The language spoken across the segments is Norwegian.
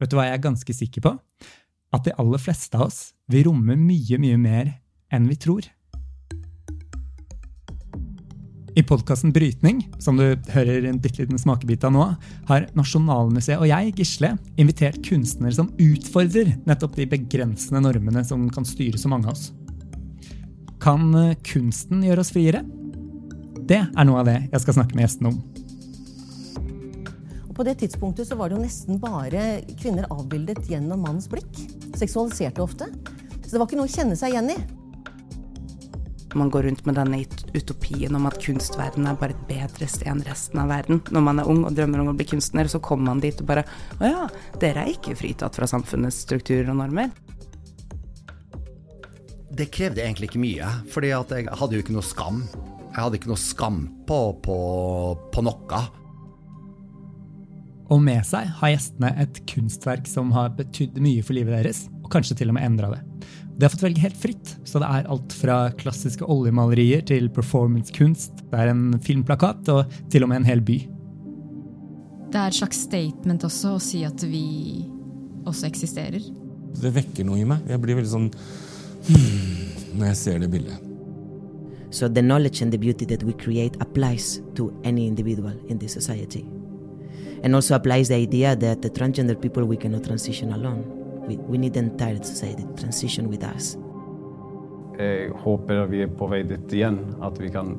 vet du hva jeg er ganske sikker på? At de aller fleste av oss vil romme mye, mye mer enn vi tror. I podkasten Brytning, som du hører en bitte liten smakebit av nå, har Nasjonalmuseet og jeg, Gisle, invitert kunstnere som utfordrer nettopp de begrensende normene som kan styre så mange av oss. Kan kunsten gjøre oss friere? Det er noe av det jeg skal snakke med gjestene om. På det tidspunktet så var det jo nesten bare kvinner avbildet gjennom mannens blikk. Seksualiserte ofte. Så det var ikke noe å kjenne seg igjen i. Man går rundt med denne utopien om at kunstverdenen er bare et bedre sted enn resten av verden. Når man er ung og drømmer om å bli kunstner, så kommer man dit og bare Å ja, dere er ikke fritatt fra samfunnets strukturer og normer. Det krevde egentlig ikke mye, fordi jeg hadde jo ikke noe skam. Jeg hadde ikke noe skam på, på, på noe. Og med seg har gjestene et kunstverk som har betydd mye for livet deres, og kanskje til og med endra det. De har fått velge helt fritt, så det er alt fra klassiske oljemalerier til performancekunst. Det er en filmplakat og til og med en hel by. Det er et slags statement også å si at vi også eksisterer. Det vekker noe i meg. Jeg blir veldig sånn hmm, når jeg ser det bildet. So the knowledge and the beauty that we create applies to any individual in this society. And also applies the idea that the transgender people we cannot transition alone. We, we need the entire society to transition with us. Jeg håper vi er på vei dit igjen, at vi kan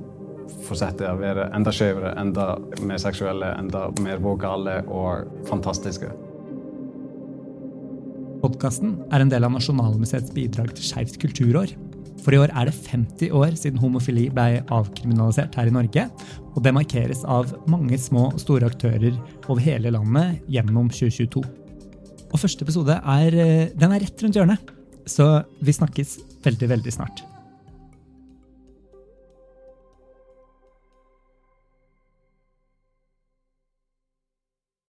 fortsette å være enda skjevere, enda mer seksuelle, enda mer vågale og fantastiske. Podkasten er en del av Nasjonalmuseets bidrag til Skeivt kulturår. For i år er det 50 år siden homofili ble avkriminalisert her i Norge. Og det markeres av mange små og store aktører over hele landet gjennom 2022. Og første episode er, eh, den er rett rundt hjørnet. Så vi snakkes veldig, veldig snart.